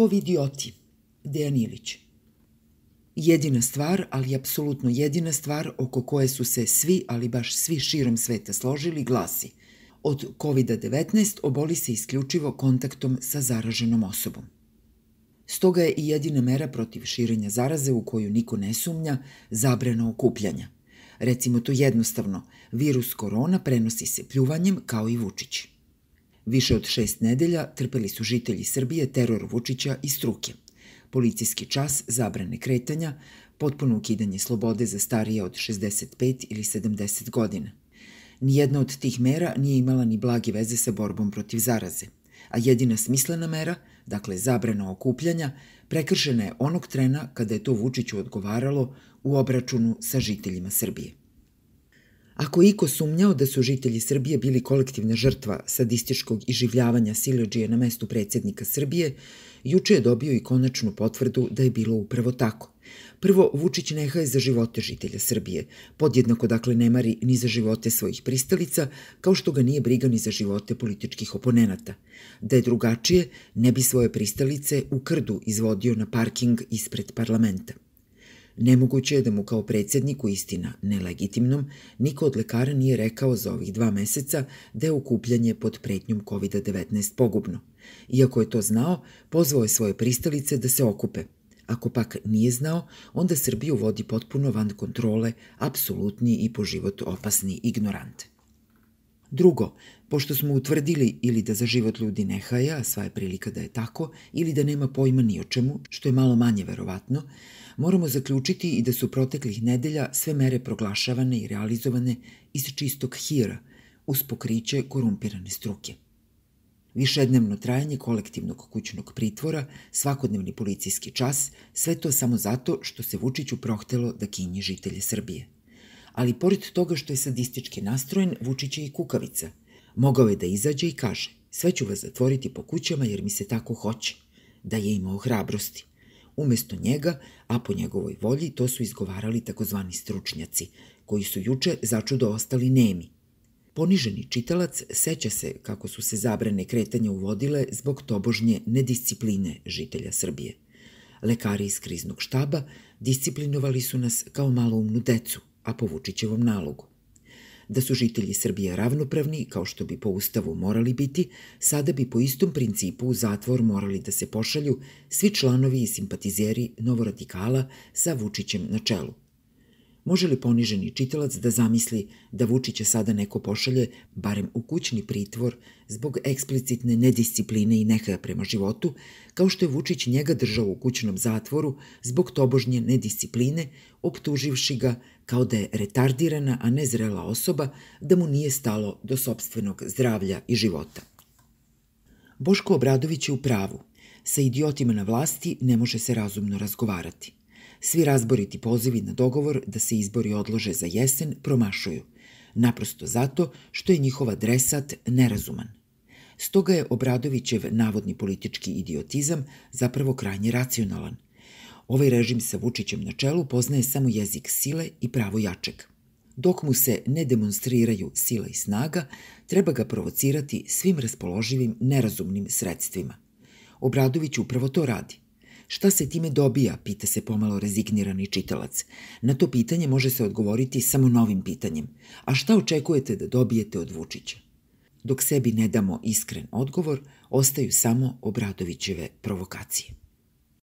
Ko vidioti? Dejan Ilić. Jedina stvar, ali apsolutno jedina stvar oko koje su se svi, ali baš svi širom sveta složili, glasi od COVID-19 oboli se isključivo kontaktom sa zaraženom osobom. Stoga je i jedina mera protiv širenja zaraze u koju niko ne sumnja zabrana okupljanja. Recimo to jednostavno, virus korona prenosi se pljuvanjem kao i Vučić. Više od šest nedelja trpeli su žitelji Srbije teror Vučića i struke. Policijski čas, zabrane kretanja, potpuno ukidanje slobode za starije od 65 ili 70 godina. Nijedna od tih mera nije imala ni blage veze sa borbom protiv zaraze, a jedina smislena mera, dakle zabrana okupljanja, prekršena je onog trena kada je to Vučiću odgovaralo u obračunu sa žiteljima Srbije. Ako iko sumnjao da su žitelji Srbije bili kolektivna žrtva sadističkog iživljavanja Sileđije na mestu predsednika Srbije, juče je dobio i konačnu potvrdu da je bilo upravo tako. Prvo, Vučić nehaje za živote žitelja Srbije, podjednako dakle ne mari ni za živote svojih pristalica, kao što ga nije briga ni za živote političkih oponenata. Da je drugačije, ne bi svoje pristalice u krdu izvodio na parking ispred parlamenta. Nemoguće je da mu kao predsedniku, istina nelegitimnom, niko od lekara nije rekao za ovih dva meseca da je okupljanje pod pretnjom COVID-19 pogubno. Iako je to znao, pozvao je svoje pristalice da se okupe. Ako pak nije znao, onda Srbiju vodi potpuno van kontrole, apsolutni i po život opasni ignorant. Drugo, pošto smo utvrdili ili da za život ljudi ne haja, a sva je prilika da je tako, ili da nema pojma ni o čemu, što je malo manje verovatno, moramo zaključiti i da su proteklih nedelja sve mere proglašavane i realizovane iz čistog hira, uz pokriće korumpirane struke. Višednevno trajanje kolektivnog kućnog pritvora, svakodnevni policijski čas, sve to samo zato što se Vučiću prohtelo da kinji žitelje Srbije. Ali pored toga što je sadistički nastrojen, Vučić je i kukavica. Mogao je da izađe i kaže, sve ću vas zatvoriti po kućama jer mi se tako hoće. Da je imao hrabrosti. Umesto njega, a po njegovoj volji, to su izgovarali takozvani stručnjaci, koji su juče začudo ostali nemi. Poniženi čitalac seća se kako su se zabrane kretanja uvodile zbog tobožnje nediscipline žitelja Srbije. Lekari iz kriznog štaba disciplinovali su nas kao maloumnu decu, a po Vučićevom nalogu da su žitelji Srbije ravnopravni, kao što bi po ustavu morali biti, sada bi po istom principu u zatvor morali da se pošalju svi članovi i simpatizeri novoradikala sa Vučićem na čelu. Može li poniženi čitalac da zamisli da Vučića sada neko pošalje, barem u kućni pritvor, zbog eksplicitne nediscipline i nehaja prema životu, kao što je Vučić njega držao u kućnom zatvoru zbog tobožnje nediscipline, optuživši ga kao da je retardirana, a ne zrela osoba, da mu nije stalo do sobstvenog zdravlja i života. Boško Obradović je u pravu. Sa idiotima na vlasti ne može se razumno razgovarati. Svi razboriti pozivi na dogovor da se izbori odlože za jesen promašuju, naprosto zato što je njihov adresat nerazuman. Stoga je Obradovićev navodni politički idiotizam zapravo krajnje racionalan. Ovaj režim sa Vučićem na čelu poznaje samo jezik sile i pravo jačeg. Dok mu se ne demonstriraju sila i snaga, treba ga provocirati svim raspoloživim nerazumnim sredstvima. Obradović upravo to radi – Šta se time dobija, pita se pomalo rezignirani čitalac. Na to pitanje može se odgovoriti samo novim pitanjem. A šta očekujete da dobijete od Vučića? Dok sebi ne damo iskren odgovor, ostaju samo Obradovićeve provokacije.